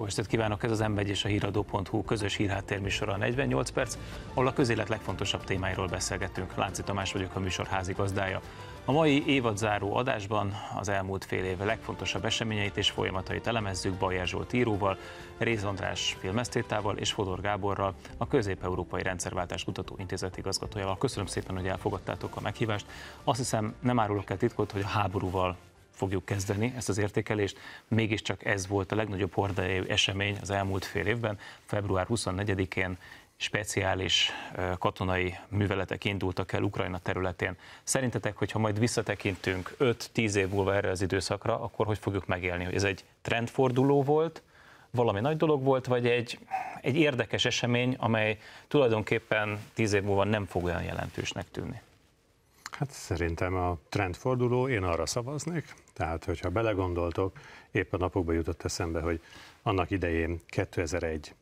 Jó estét kívánok, ez az m és a híradó.hu közös hírháttérműsora 48 perc, ahol a közélet legfontosabb témáiról beszélgetünk. Lánci Tamás vagyok a műsor házigazdája. A mai évadzáró adásban az elmúlt fél év legfontosabb eseményeit és folyamatait elemezzük Bajer Zsolt íróval, Réz András filmesztétával és Fodor Gáborral, a Közép-Európai Rendszerváltás Kutató Intézet igazgatójával. Köszönöm szépen, hogy elfogadtátok a meghívást. Azt hiszem, nem árulok el titkot, hogy a háborúval fogjuk kezdeni ezt az értékelést. Mégiscsak ez volt a legnagyobb hordai esemény az elmúlt fél évben. Február 24-én speciális katonai műveletek indultak el Ukrajna területén. Szerintetek, hogyha majd visszatekintünk 5-10 év múlva erre az időszakra, akkor hogy fogjuk megélni? Hogy ez egy trendforduló volt, valami nagy dolog volt, vagy egy, egy érdekes esemény, amely tulajdonképpen 10 év múlva nem fog olyan jelentősnek tűnni? Hát szerintem a trendforduló, én arra szavaznék, tehát hogyha belegondoltok, épp a napokban jutott eszembe, hogy annak idején 2001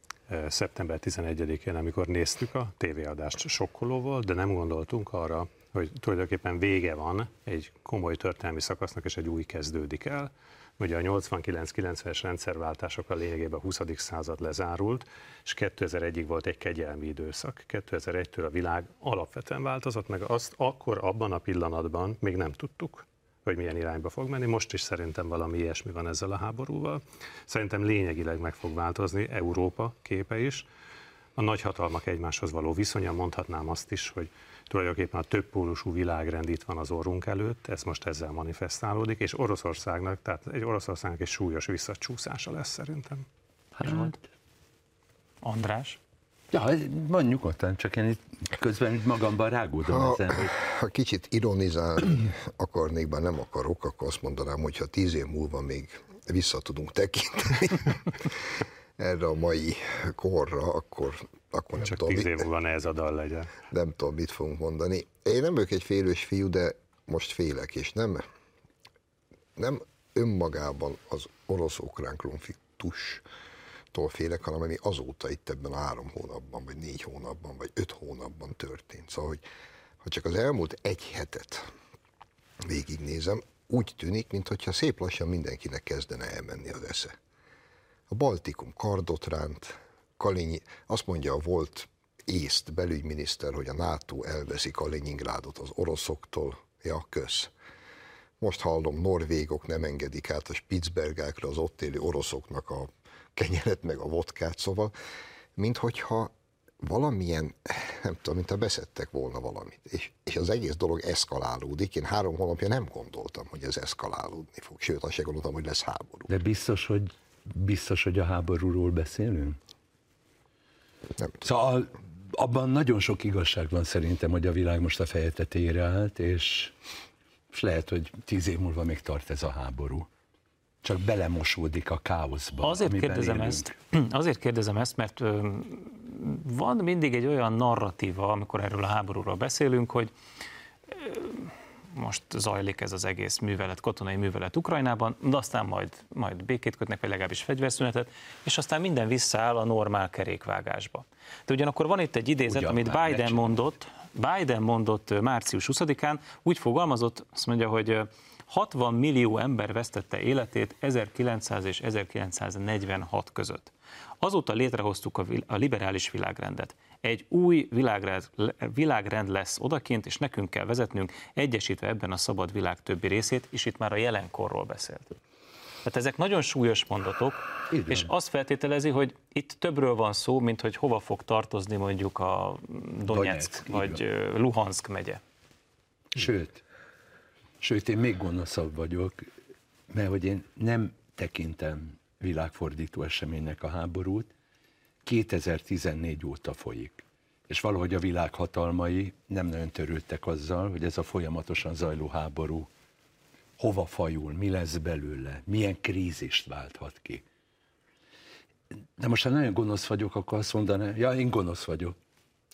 szeptember 11-én, amikor néztük a tévéadást, sokkoló volt, de nem gondoltunk arra, hogy tulajdonképpen vége van egy komoly történelmi szakasznak, és egy új kezdődik el. Ugye a 89-90-es rendszerváltások a lényegében a 20. század lezárult, és 2001-ig volt egy kegyelmi időszak. 2001-től a világ alapvetően változott, meg azt akkor abban a pillanatban még nem tudtuk, hogy milyen irányba fog menni. Most is szerintem valami ilyesmi van ezzel a háborúval. Szerintem lényegileg meg fog változni Európa képe is. A nagyhatalmak egymáshoz való viszonya, mondhatnám azt is, hogy tulajdonképpen a többpólusú világrend itt van az orrunk előtt, ez most ezzel manifestálódik, és Oroszországnak, tehát egy Oroszországnak egy súlyos visszacsúszása lesz szerintem. Hát, András? Ja, van nyugodtan, csak én itt közben itt magamban rágódom ha, ezen. Hogy... Ha kicsit ironizálni akarnék, bár nem akarok, akkor azt mondanám, hogy ha tíz év múlva még vissza tudunk tekinteni erre a mai korra, akkor, akkor nem Csak tudom. tíz év múlva ez a dal legyen. Nem tudom, mit fogunk mondani. Én nem vagyok egy félős fiú, de most félek, és nem, nem önmagában az orosz-ukrán konfliktus attól félek, hanem ami azóta itt ebben a három hónapban, vagy négy hónapban, vagy öt hónapban történt. Szóval, hogy ha csak az elmúlt egy hetet végignézem, úgy tűnik, mintha szép lassan mindenkinek kezdene elmenni az esze. A Baltikum kardot ránt, Kalinyi, azt mondja a volt észt belügyminiszter, hogy a NATO elveszi Kaliningrádot az oroszoktól. Ja, kösz. Most hallom, norvégok nem engedik át a Spitzbergákra az ott élő oroszoknak a kenyeret, meg a vodkát, szóval, mint hogyha valamilyen, nem tudom, mint ha beszettek volna valamit, és, és az egész dolog eszkalálódik. Én három hónapja nem gondoltam, hogy ez eszkalálódni fog, sőt, azt sem gondoltam, hogy lesz háború. De biztos, hogy, biztos, hogy a háborúról beszélünk? Nem. Szóval abban nagyon sok igazság van szerintem, hogy a világ most a feje tetejére állt, és, és lehet, hogy tíz év múlva még tart ez a háború csak belemosódik a káoszba. Azért kérdezem élünk. ezt, azért kérdezem ezt, mert van mindig egy olyan narratíva, amikor erről a háborúról beszélünk, hogy most zajlik ez az egész művelet, katonai művelet Ukrajnában, de aztán majd, majd békét kötnek, vagy legalábbis fegyverszünetet, és aztán minden visszaáll a normál kerékvágásba. De ugyanakkor van itt egy idézet, Ugyan, amit Biden mondott, Biden mondott március 20-án, úgy fogalmazott, azt mondja, hogy 60 millió ember vesztette életét 1900 és 1946 között. Azóta létrehoztuk a liberális világrendet. Egy új világrend, világrend lesz odakint, és nekünk kell vezetnünk, egyesítve ebben a szabad világ többi részét, és itt már a jelenkorról beszélt. Tehát ezek nagyon súlyos mondatok, Igen. és azt feltételezi, hogy itt többről van szó, mint hogy hova fog tartozni mondjuk a Donetsk, Donetsk vagy Luhansk megye. Sőt, Sőt, én még gonoszabb vagyok, mert hogy én nem tekintem világfordító eseménynek a háborút, 2014 óta folyik. És valahogy a világ hatalmai nem nagyon törődtek azzal, hogy ez a folyamatosan zajló háború hova fajul, mi lesz belőle, milyen krízist válthat ki. De most, ha nagyon gonosz vagyok, akkor azt mondanám, ja, én gonosz vagyok,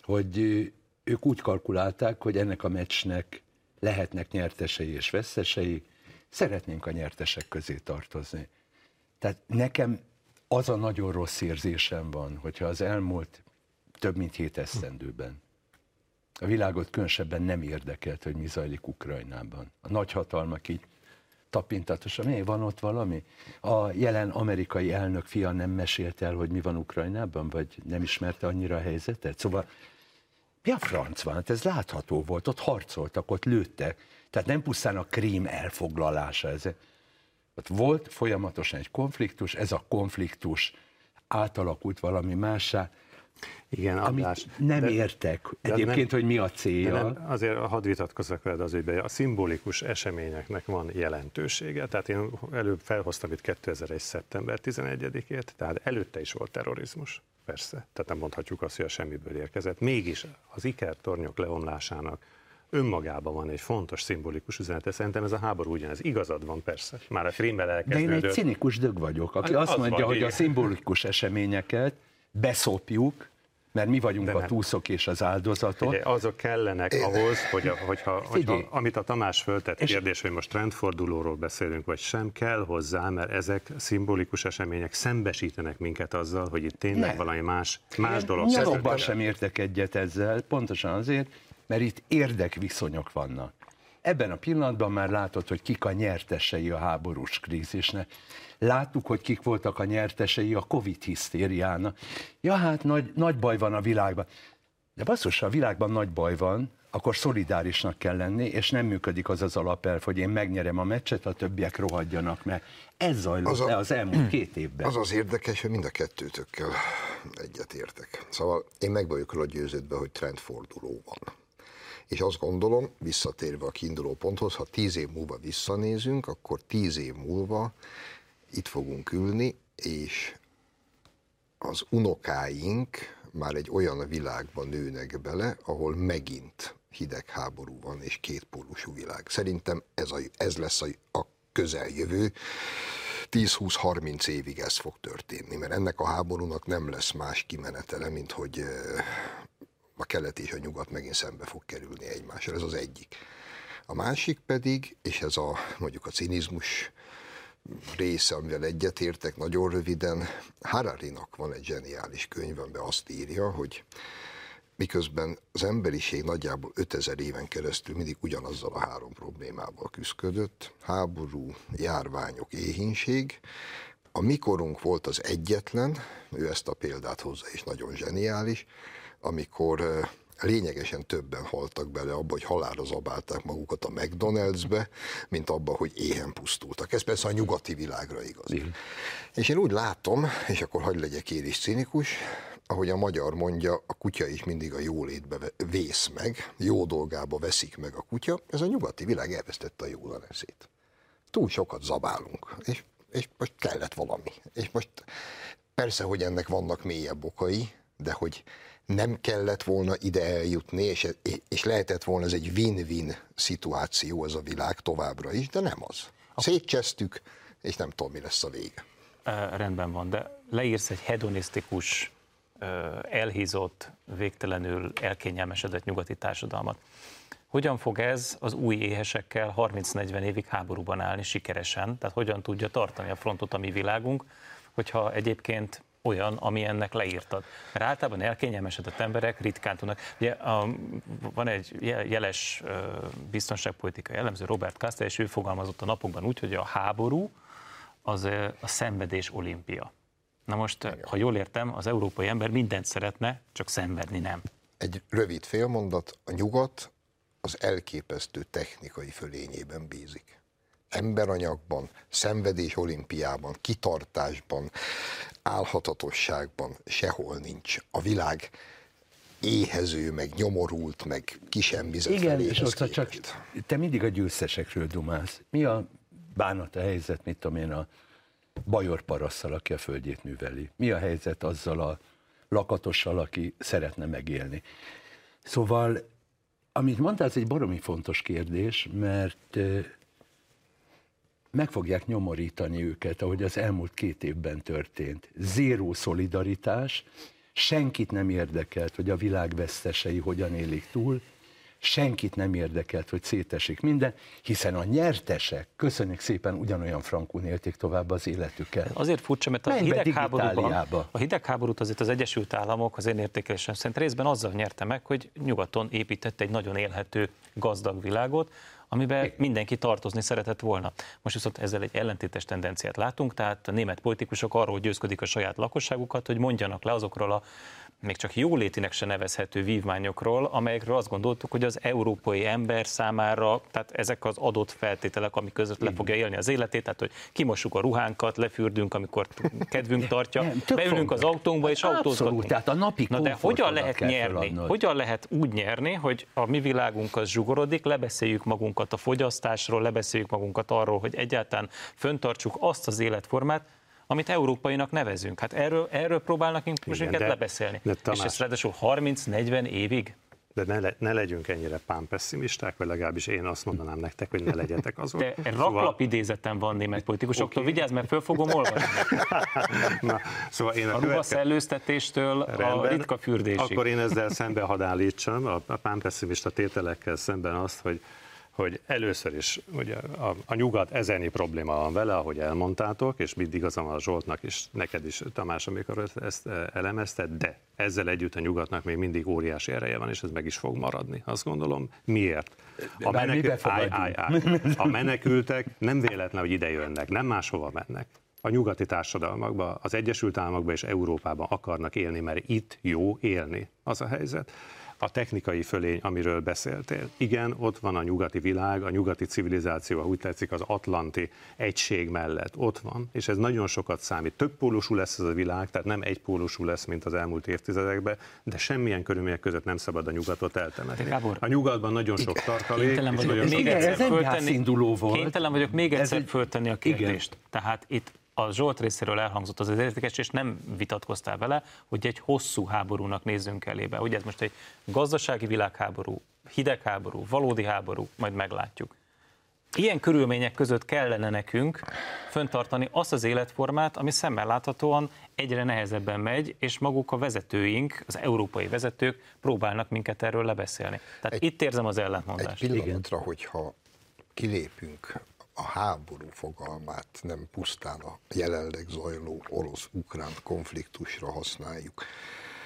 hogy ők úgy kalkulálták, hogy ennek a meccsnek lehetnek nyertesei és veszesei, szeretnénk a nyertesek közé tartozni. Tehát nekem az a nagyon rossz érzésem van, hogyha az elmúlt több mint hét esztendőben a világot különösebben nem érdekelt, hogy mi zajlik Ukrajnában. A nagyhatalmak így tapintatosan. Mi van ott valami? A jelen amerikai elnök fia nem mesélt el, hogy mi van Ukrajnában, vagy nem ismerte annyira a helyzetet? Szóval mi a franc van? Hát ez látható volt, ott harcoltak, ott lőttek. Tehát nem pusztán a krím elfoglalása. Ez. Ott volt folyamatosan egy konfliktus, ez a konfliktus átalakult valami mássá. Igen, amit nem de, értek de egyébként, nem, hogy mi a célja. Nem, azért hadd vitatkozzak veled az ügyben, a szimbolikus eseményeknek van jelentősége, tehát én előbb felhoztam itt 2001. szeptember 11-ét, tehát előtte is volt terrorizmus, persze, tehát nem mondhatjuk azt, hogy a semmiből érkezett. Mégis az ikertornyok leomlásának önmagában van egy fontos szimbolikus üzenete. Szerintem ez a háború ugyanez. Igazad van persze. Már a Krímmel elkezdődött. De én egy cinikus dög vagyok, aki azt az mondja, van, hogy igen. a szimbolikus eseményeket beszopjuk, mert mi vagyunk De a túszok és az áldozatok. Ugye, azok kellenek ahhoz, hogy a, hogyha, hogyha, amit a Tamás föltett és kérdés, hogy most trendfordulóról beszélünk, vagy sem, kell hozzá, mert ezek szimbolikus események szembesítenek minket azzal, hogy itt tényleg ne. valami más, más dolog. Nyalogban sem értek egyet ezzel, pontosan azért, mert itt érdekviszonyok vannak. Ebben a pillanatban már látod, hogy kik a nyertesei a háborús krízisnek. Láttuk, hogy kik voltak a nyertesei a Covid hisztériának. Ja, hát nagy, nagy baj van a világban. De basszus, ha a világban nagy baj van, akkor szolidárisnak kell lenni, és nem működik az az alapelv, hogy én megnyerem a meccset, a többiek rohadjanak, mert ez zajlott az, a, az elmúlt két évben. Az az érdekes, hogy mind a kettőtökkel egyetértek. Szóval én meg vagyok róla győződve, hogy trendforduló van. És azt gondolom, visszatérve a kiinduló ponthoz, ha tíz év múlva visszanézünk, akkor tíz év múlva itt fogunk ülni, és az unokáink már egy olyan világban nőnek bele, ahol megint hidegháború van, és kétpólusú világ. Szerintem ez, a, ez lesz a, a közeljövő. 10-20-30 évig ez fog történni, mert ennek a háborúnak nem lesz más kimenetele, mint hogy a kelet és a nyugat megint szembe fog kerülni egymással. Ez az egyik. A másik pedig, és ez a mondjuk a cinizmus része, amivel egyetértek nagyon röviden, Hararinak van egy zseniális könyv, amiben azt írja, hogy miközben az emberiség nagyjából 5000 éven keresztül mindig ugyanazzal a három problémával küzdött, háború, járványok, éhínség, a mikorunk volt az egyetlen, ő ezt a példát hozza, és nagyon zseniális, amikor lényegesen többen haltak bele abba, hogy halálra zabálták magukat a McDonald'sbe, mint abba, hogy éhen pusztultak. Ez persze a nyugati világra igaz. Igen. És én úgy látom, és akkor hagyj legyek én is cinikus, ahogy a magyar mondja, a kutya is mindig a jólétbe vész meg, jó dolgába veszik meg a kutya, ez a nyugati világ elvesztette a jólaneszét. Túl sokat zabálunk, és, és most kellett valami. És most persze, hogy ennek vannak mélyebb okai, de hogy nem kellett volna ide eljutni, és, és lehetett volna ez egy win-win szituáció ez a világ továbbra is, de nem az. Szétcsesztük, és nem tudom, mi lesz a vége. rendben van, de leírsz egy hedonisztikus, elhízott, végtelenül elkényelmesedett nyugati társadalmat. Hogyan fog ez az új éhesekkel 30-40 évig háborúban állni sikeresen? Tehát hogyan tudja tartani a frontot a mi világunk, hogyha egyébként olyan, ami ennek leírtad. Mert általában elkényelmesedett emberek ritkán tudnak. Ugye a, van egy jeles biztonságpolitikai jellemző, Robert Kastel, és ő fogalmazott a napokban úgy, hogy a háború az a szenvedés olimpia. Na most, Igen. ha jól értem, az európai ember mindent szeretne, csak szenvedni nem. Egy rövid félmondat, a nyugat az elképesztő technikai fölényében bízik emberanyagban, szenvedés olimpiában, kitartásban, álhatatosságban sehol nincs. A világ éhező, meg nyomorult, meg kisembizett Igen, és ott csak te mindig a győztesekről dumálsz. Mi a bánat a helyzet, mit tudom én, a bajor parasszal, aki a földjét műveli? Mi a helyzet azzal a lakatossal, aki szeretne megélni? Szóval, amit mondtál, ez egy baromi fontos kérdés, mert meg fogják nyomorítani őket, ahogy az elmúlt két évben történt. Zéró szolidaritás, senkit nem érdekelt, hogy a világ vesztesei hogyan élik túl, senkit nem érdekelt, hogy szétesik minden, hiszen a nyertesek, köszönjük szépen, ugyanolyan frankón élték tovább az életüket. Azért furcsa, mert a Menj hidegháborúban, a hidegháborút azért az Egyesült Államok az én értékelésem szerint részben azzal nyerte meg, hogy nyugaton épített egy nagyon élhető, gazdag világot, amiben mindenki tartozni szeretett volna. Most viszont ezzel egy ellentétes tendenciát látunk, tehát a német politikusok arról győzködik a saját lakosságukat, hogy mondjanak le azokról a még csak jólétinek se nevezhető vívmányokról, amelyekről azt gondoltuk, hogy az európai ember számára, tehát ezek az adott feltételek, amik között le fogja élni az életét, tehát hogy kimossuk a ruhánkat, lefürdünk, amikor kedvünk tartja, Nem, beülünk az fontos. autónkba és Abszolút, autózgatunk. tehát a napi Na de hogyan lehet nyerni? feladnod. Hogyan lehet úgy nyerni, hogy a mi világunk az zsugorodik, lebeszéljük magunkat a fogyasztásról, lebeszéljük magunkat arról, hogy egyáltalán föntartsuk azt az életformát, amit európainak nevezünk. Hát erről, erről próbálnak minket lebeszélni. de És Tamás- ez ráadásul 30-40 évig? De ne, le, ne legyünk ennyire pánpesszimisták, vagy legalábbis én azt mondanám nektek, hogy ne legyetek azok. De raklap idézetem van német politikusoktól, Oké. vigyázz, mert föl fogom olvasni. Na, szóval én a, A ruhaszellőztetéstől a Rendben. ritka fürdésig. Akkor én ezzel szembe hadd állítsam, a, a tételekkel szemben azt, hogy hogy először is ugye a, a nyugat ezernyi probléma van vele, ahogy elmondtátok, és mindig igazam a Zsoltnak is, neked is, Tamás, amikor ezt- eh, elemezted, de ezzel együtt a nyugatnak még mindig óriási ereje van, és ez meg is fog maradni, azt gondolom. Miért? A, állj, állj, befogadjuk. állj. a menekültek nem véletlen, hogy ide jönnek, nem máshova mennek. A nyugati társadalmakban, az Egyesült Államokban és Európában akarnak élni, mert itt jó élni. Az a helyzet. A technikai fölény, amiről beszéltél. Igen, ott van a nyugati világ, a nyugati civilizáció, ha úgy tetszik, az atlanti egység mellett ott van, és ez nagyon sokat számít. Több pólusú lesz ez a világ, tehát nem egy pólusú lesz, mint az elmúlt évtizedekben, de semmilyen körülmények között nem szabad a nyugatot eltemetni. Gábor, A nyugatban nagyon sok tartalék. Kénytelen és vagyok nagyon még Igen, egyszer föltenni, volt. Kénytelen vagyok még egyszer egy- föltenni a Igen. kérdést. Tehát itt a Zsolt részéről elhangzott az az értékes, és nem vitatkoztál vele, hogy egy hosszú háborúnak nézzünk elébe. Ugye ez most egy gazdasági világháború, hidegháború, valódi háború, majd meglátjuk. Ilyen körülmények között kellene nekünk föntartani azt az életformát, ami szemmel láthatóan egyre nehezebben megy, és maguk a vezetőink, az európai vezetők próbálnak minket erről lebeszélni. Tehát Egy- itt érzem az Egy ellentmondást. pillanatra, hogyha kilépünk a háború fogalmát nem pusztán a jelenleg zajló orosz-ukrán konfliktusra használjuk.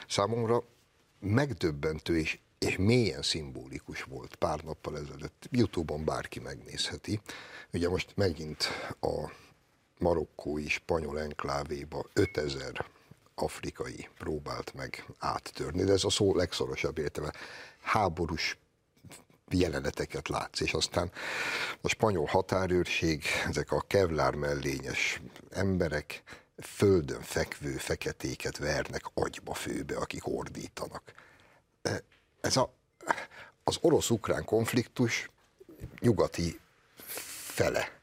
Számomra megdöbbentő és, és mélyen szimbolikus volt pár nappal ezelőtt. Youtube-on bárki megnézheti. Ugye most megint a marokkói spanyol enklávéba 5000 afrikai próbált meg áttörni, de ez a szó legszorosabb értelme. Háborús jeleneteket látsz, és aztán a spanyol határőrség, ezek a kevlár mellényes emberek földön fekvő feketéket vernek agyba főbe, akik ordítanak. E, Ez a, az orosz-ukrán konfliktus nyugati fele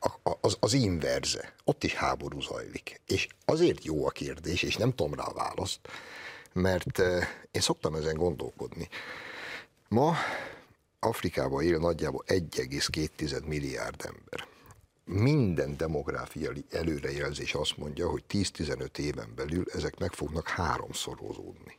a- az, az inverze. Ott is háború zajlik. És azért jó a kérdés, és nem tudom rá a választ, mert eh, én szoktam ezen gondolkodni. Ma Afrikában él nagyjából 1,2 milliárd ember. Minden demográfiai előrejelzés azt mondja, hogy 10-15 éven belül ezek meg fognak háromszorozódni.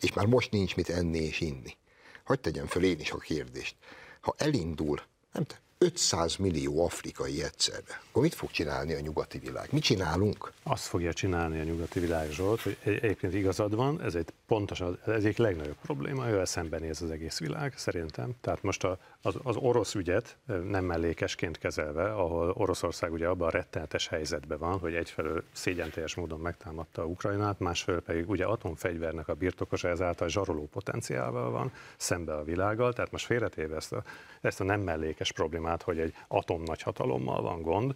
És már most nincs mit enni és inni. Hagy tegyem föl én is a kérdést. Ha elindul, nem te, 500 millió afrikai egyszerre, akkor mit fog csinálni a nyugati világ? Mit csinálunk? Azt fogja csinálni a nyugati világ, Zsolt, hogy egy- egyébként igazad van, ez egy pontosan, ez egyik legnagyobb probléma, ővel szembenéz az egész világ, szerintem. Tehát most a, az, az orosz ügyet nem mellékesként kezelve, ahol Oroszország ugye abban a rettenetes helyzetben van, hogy egyfelől szégyenteljes módon megtámadta Ukrajnát, másfelől pedig ugye atomfegyvernek a birtokosa ezáltal zsaroló potenciálval van szembe a világgal, tehát most félretéve ezt a, ezt a nem mellékes problémát, hogy egy atom nagyhatalommal van gond,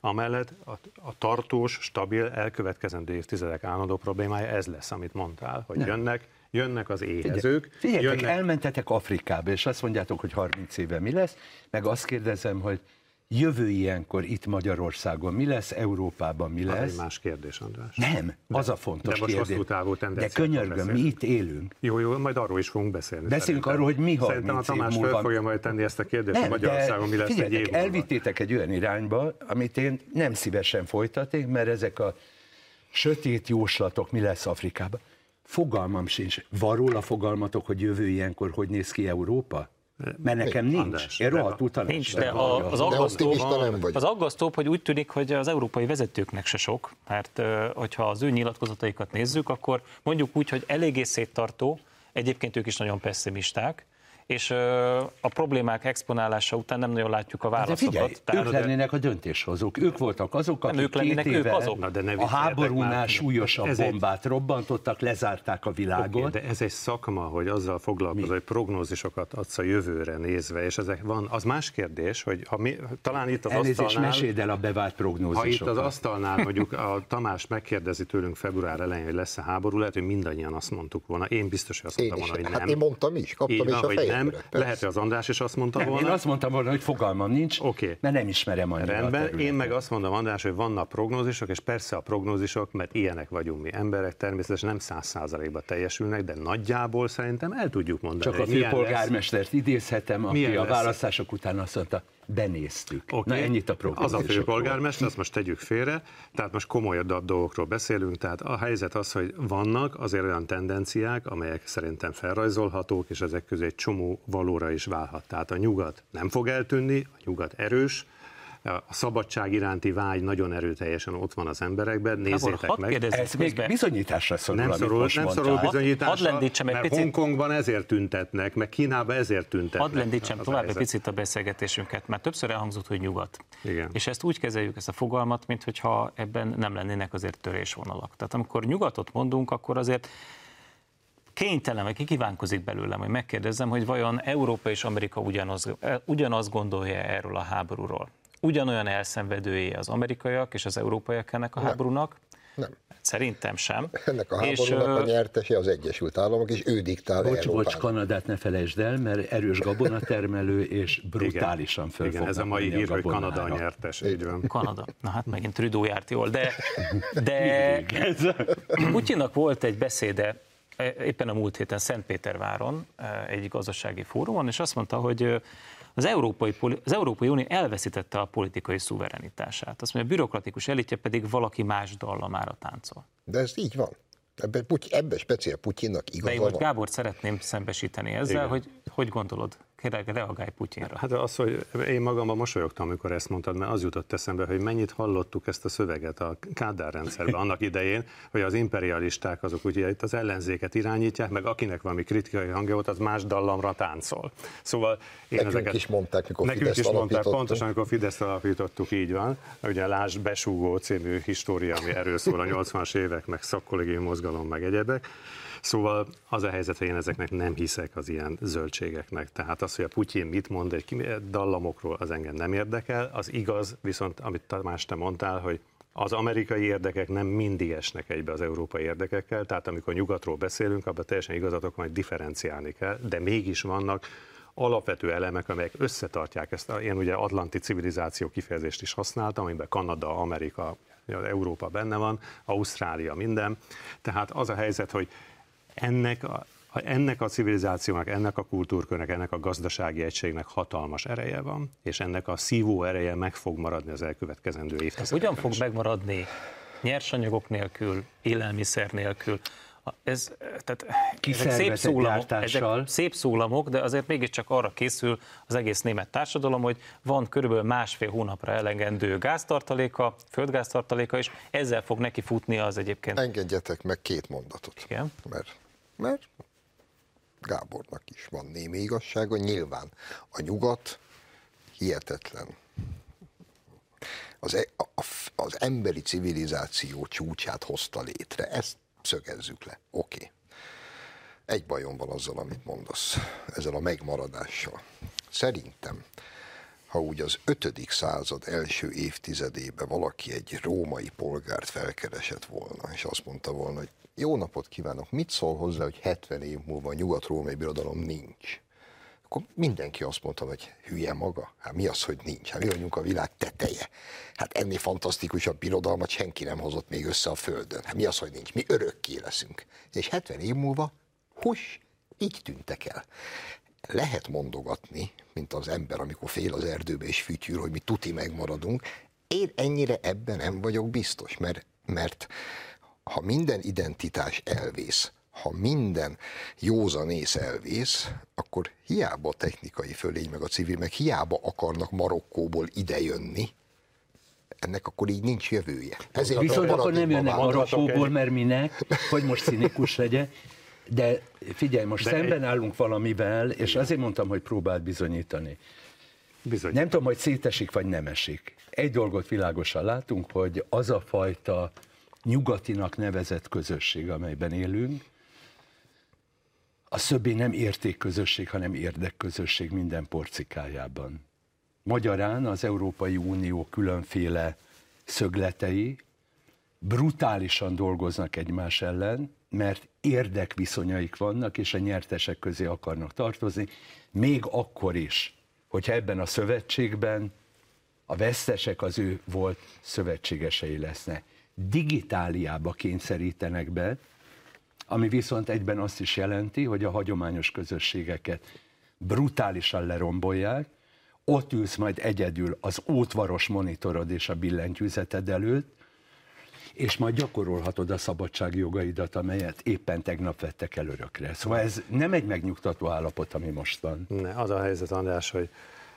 amellett a, a tartós, stabil, elkövetkezendő évtizedek állandó problémája ez lesz, amit mondtál, hogy jönnek, jönnek az éhezők, Figyeljetek, jönnek, elmentetek Afrikába, és azt mondjátok, hogy 30 éve mi lesz, meg azt kérdezem, hogy jövő ilyenkor itt Magyarországon mi lesz, Európában mi az lesz? egy más kérdés, András. Nem, az a fontos de most kérdés. hosszú távú de könyörgöm, mi itt élünk. Jó, jó, majd arról is fogunk beszélni. Beszélünk szerintem. arról, hogy mi 30 Szerintem a Tamás év föl múlva- fogja majd tenni ezt a kérdést, hogy Magyarországon mi lesz egy év múlva. elvittétek egy olyan irányba, amit én nem szívesen folytatnék, mert ezek a sötét jóslatok, mi lesz Afrikában. fogalmam sincs. Van róla fogalmatok, hogy jövő ilyenkor hogy néz ki Európa? Mert nekem nincs. András, Én rohadtul tanács Nincs, de vagyok. a, az De aggasztóbb, optimista nem vagy. az aggasztóbb, hogy úgy tűnik, hogy az európai vezetőknek se sok, mert hogyha az ő nyilatkozataikat nézzük, akkor mondjuk úgy, hogy eléggé széttartó, egyébként ők is nagyon pessimisták, és a problémák exponálása után nem nagyon látjuk a De válaszokat. figyelj, Tehát- ők lennének a döntéshozók. Ők voltak azok, akik ők lennének, két ők éve azok. Na, de ne a háborúnál már. súlyosabb Ez egy- bombát robbantottak, lezárták a világot. Oké, de ez egy szakma, hogy azzal foglalkozol, hogy prognózisokat adsz a jövőre nézve, és ezek van. Az más kérdés, hogy ha mi, talán itt az Elnézést, asztalnál... meséld el a bevált Ha itt prognózisokat. az asztalnál mondjuk a Tamás megkérdezi tőlünk február elején, hogy lesz-e háború, lehet, hogy mindannyian azt mondtuk volna. Én biztos, hogy azt Én mondtam is, volna, hogy hát nem. én mondtam is, kaptam Így is van, a hogy nem. Lehet, hogy az András is azt mondta nem, volna. én azt mondtam volna, hogy fogalmam nincs, Oké. mert nem ismerem annyira a Rendben, területet. én meg azt mondom, András, hogy vannak prognózisok, és persze a prognózisok, mert ilyenek vagyunk mi emberek, természetesen nem száz százalékban teljesülnek, de nagyjából szerintem el tudjuk mondani, Csak a főpolgármestert idézhetem, aki a választások után azt mondta, benéztük. Oké. Na ennyit a Az a főpolgármester, azt most tegyük félre, tehát most komolyabb dolgokról beszélünk, tehát a helyzet az, hogy vannak azért olyan tendenciák, amelyek szerintem felrajzolhatók, és ezek közé egy csomó valóra is válhat. Tehát a nyugat nem fog eltűnni, a nyugat erős, a szabadság iránti vágy nagyon erőteljesen ott van az emberekben, nézzétek meg. Ez még bizonyításra szorul, Nem amit szorul, most nem szorul bizonyításra, hadd egy mert picit. Hongkongban ezért tüntetnek, meg Kínában ezért tüntetnek. Hadd lendítsem tovább egy picit a beszélgetésünket, mert többször elhangzott, hogy nyugat. Igen. És ezt úgy kezeljük, ezt a fogalmat, mintha ebben nem lennének azért törésvonalak. Tehát amikor nyugatot mondunk, akkor azért kénytelen, vagy ki kívánkozik belőlem, hogy megkérdezzem, hogy vajon Európa és Amerika ugyanaz, ugyanazt gondolja erről a háborúról. Ugyanolyan elszenvedője az amerikaiak és az európaiak ennek a háborúnak? Nem. Szerintem sem. Ennek a És, háborúnak a ö, nyertese az Egyesült Államok, és ő diktál Bocs, bocs, Európának. Kanadát ne felejtsd el, mert erős gabonatermelő, és brutálisan föl Igen, ez a mai hír, hogy. Kanada a nyertes, így van. Kanada. Na hát megint Trudeau járt jól, de, de Putyinnak volt egy beszéde e, éppen a múlt héten Szentpéterváron e, egy gazdasági fórumon, és azt mondta, hogy az Európai, az Európai Unió elveszítette a politikai szuverenitását. Azt mondja, a bürokratikus elitje pedig valaki más dallamára táncol. De ez így van. Ebben, ebben speciál Putyinnak De igaza van. Gábor szeretném szembesíteni ezzel, Igen. hogy hogy gondolod? Reagálj Putyinra. Hát az, hogy én magamban mosolyogtam, amikor ezt mondtad, mert az jutott eszembe, hogy mennyit hallottuk ezt a szöveget a Kádár rendszerben annak idején, hogy az imperialisták azok ugye itt az ellenzéket irányítják, meg akinek valami kritikai hangja volt, az más dallamra táncol. Szóval én Nekünk ezeket, is mondták, mikor Nekünk is mondták, pontosan, amikor Fideszt alapítottuk, így van. Ugye Lásd Besúgó című história, ami erről szól a 80-as évek, meg szakkollégium mozgalom, meg egyebek. Szóval az a helyzet, hogy én ezeknek nem hiszek az ilyen zöldségeknek. Tehát az, hogy a Putyin mit mond egy dallamokról, az engem nem érdekel. Az igaz, viszont amit Tamás te mondtál, hogy az amerikai érdekek nem mindig esnek egybe az európai érdekekkel, tehát amikor nyugatról beszélünk, abban teljesen igazatok hogy differenciálni kell, de mégis vannak alapvető elemek, amelyek összetartják ezt. Én ugye atlanti civilizáció kifejezést is használtam, amiben Kanada, Amerika, Európa benne van, Ausztrália, minden. Tehát az a helyzet, hogy ennek a, ennek a civilizációnak, ennek a kultúrkörnek, ennek a gazdasági egységnek hatalmas ereje van, és ennek a szívó ereje meg fog maradni az elkövetkezendő Ez évtizedekben. hogyan fog megmaradni nyersanyagok nélkül, élelmiszer nélkül? A- Ez, tehát ezek szép, szólamok, ezek szép szólamok, de azért mégiscsak arra készül az egész német társadalom, hogy van körülbelül másfél hónapra elegendő gáztartaléka, földgáztartaléka, és ezzel fog neki futni az egyébként. Engedjetek meg két mondatot. Igen. Mert, mert Gábornak is van némi igazsága. Nyilván a nyugat hihetetlen. Az, e- a, a, az emberi civilizáció csúcsát hozta létre. Ezt szögezzük le. Oké. Okay. Egy bajom van azzal, amit mondasz, ezzel a megmaradással. Szerintem, ha úgy az 5. század első évtizedében valaki egy római polgárt felkeresett volna, és azt mondta volna, hogy jó napot kívánok, mit szól hozzá, hogy 70 év múlva nyugat-római birodalom nincs? Akkor mindenki azt mondta, hogy hülye maga. Hát mi az, hogy nincs? Hát mi vagyunk a világ teteje. Hát ennél fantasztikusabb birodalmat senki nem hozott még össze a földön. Hát mi az, hogy nincs? Mi örökké leszünk. És 70 év múlva, hus, így tűntek el. Lehet mondogatni, mint az ember, amikor fél az erdőbe és fütyűr, hogy mi tuti megmaradunk. Én ennyire ebben nem vagyok biztos, mert, mert ha minden identitás elvész, ha minden józanész elvész, akkor hiába a technikai fölény, meg a civil, meg hiába akarnak Marokkóból idejönni, ennek akkor így nincs jövője. Ezért Viszont akkor nem jönnek Marokkóból, mert minek, hogy most színikus legyen. De figyelj, most De szemben egy... állunk valamivel, és azért mondtam, hogy próbált bizonyítani. Bizony. Nem tudom, hogy szétesik vagy nem esik. Egy dolgot világosan látunk, hogy az a fajta nyugatinak nevezett közösség, amelyben élünk, a többé nem értékközösség, hanem érdekközösség minden porcikájában. Magyarán az Európai Unió különféle szögletei brutálisan dolgoznak egymás ellen, mert érdekviszonyaik vannak, és a nyertesek közé akarnak tartozni, még akkor is, hogyha ebben a szövetségben a vesztesek az ő volt szövetségesei lesznek. Digitáliába kényszerítenek be, ami viszont egyben azt is jelenti, hogy a hagyományos közösségeket brutálisan lerombolják, ott ülsz majd egyedül az ótvaros monitorod és a billentyűzeted előtt, és majd gyakorolhatod a szabadságjogaidat, amelyet éppen tegnap vettek el örökre. Szóval ez nem egy megnyugtató állapot, ami most van. Ne, az a helyzet, András, hogy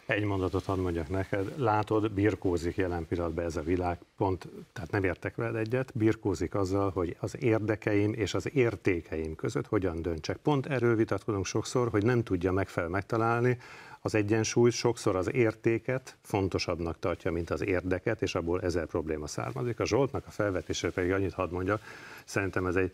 egy mondatot hadd mondjak neked, látod, birkózik jelen pillanatban ez a világ, pont, tehát nem értek veled egyet, birkózik azzal, hogy az érdekeim és az értékeim között hogyan döntsek. Pont erről vitatkozunk sokszor, hogy nem tudja megfelel megtalálni az egyensúlyt, sokszor az értéket fontosabbnak tartja, mint az érdeket, és abból ezer probléma származik. A Zsoltnak a felvetésre pedig annyit hadd mondjak, szerintem ez egy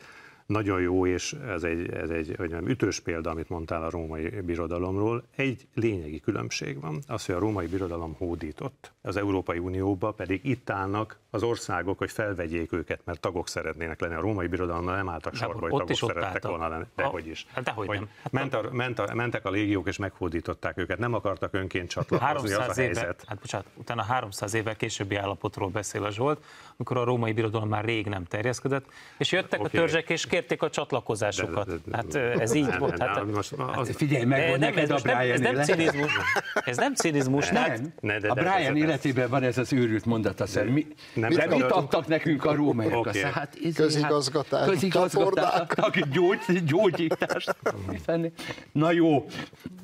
nagyon jó, és ez egy, ez egy hogy nem, ütős példa, amit mondtál a római birodalomról. Egy lényegi különbség van, az, hogy a római birodalom hódított, az Európai Unióba pedig itt állnak az országok, hogy felvegyék őket, mert tagok szeretnének lenni. A római birodalommal nem álltak sorba, hogy tagok szerettek volna lenni. Dehogy is. Hát dehogy hogy nem. Hát ment a, ment a, mentek a légiók és meghódították őket, nem akartak önként csatlakozni, az a helyzet. Éve, hát bocsánat, utána 300 évvel későbbi állapotról beszél a Zsolt, amikor a római birodalom már rég nem terjeszkedett, és jöttek okay. a törzsek és kérték a csatlakozásokat. De, de, de, hát ez így nem, volt. Nem, hát, most az, figyelj meg, hogy neked a Brian ez nem cinizmus. Ez nem cinizmus. Nem, ne, de, a Brian életében van ez az őrült mondat, azt mi, nem, de mit adtak nekünk a rómaiak? Okay. Hát, közigazgatás, közigazgatásnak gyógy, gyógyítást. Na jó,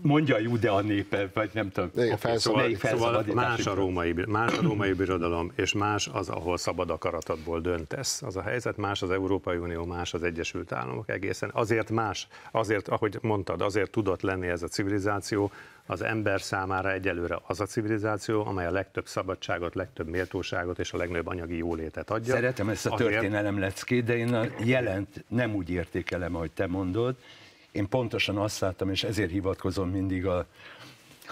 mondja a Judea népe, vagy nem tudom. Okay, szóval, szóval más, a római, más a római birodalom, és más az, ahol szabad akaratodból döntesz. Az a helyzet, más az Európai Unió, más az Egyesült Államok egészen. Azért más, azért, ahogy mondtad, azért tudott lenni ez a civilizáció, az ember számára egyelőre az a civilizáció, amely a legtöbb szabadságot, legtöbb méltóságot és a legnagyobb anyagi jólétet adja. Szeretem ezt a történelem leckét, de én a jelent nem úgy értékelem, ahogy te mondod. Én pontosan azt láttam, és ezért hivatkozom mindig a,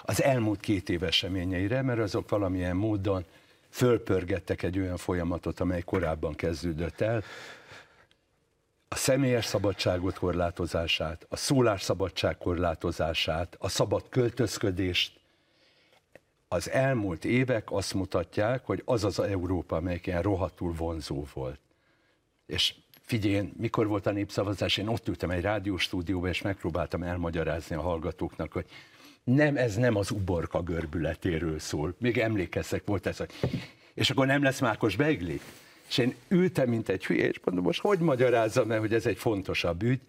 az elmúlt két év eseményeire, mert azok valamilyen módon fölpörgettek egy olyan folyamatot, amely korábban kezdődött el, a személyes szabadságot korlátozását, a szólásszabadság korlátozását, a szabad költözködést. Az elmúlt évek azt mutatják, hogy az az Európa, amelyik ilyen rohadtul vonzó volt. És figyelj, mikor volt a népszavazás, én ott ültem egy rádióstúdióban, és megpróbáltam elmagyarázni a hallgatóknak, hogy nem, ez nem az uborka görbületéről szól. Még emlékeztek, volt ez, hogy és akkor nem lesz Mákos Beigli? És én ültem, mint egy hülye, és mondom, most hogy magyarázzam el, hogy ez egy fontosabb ügy?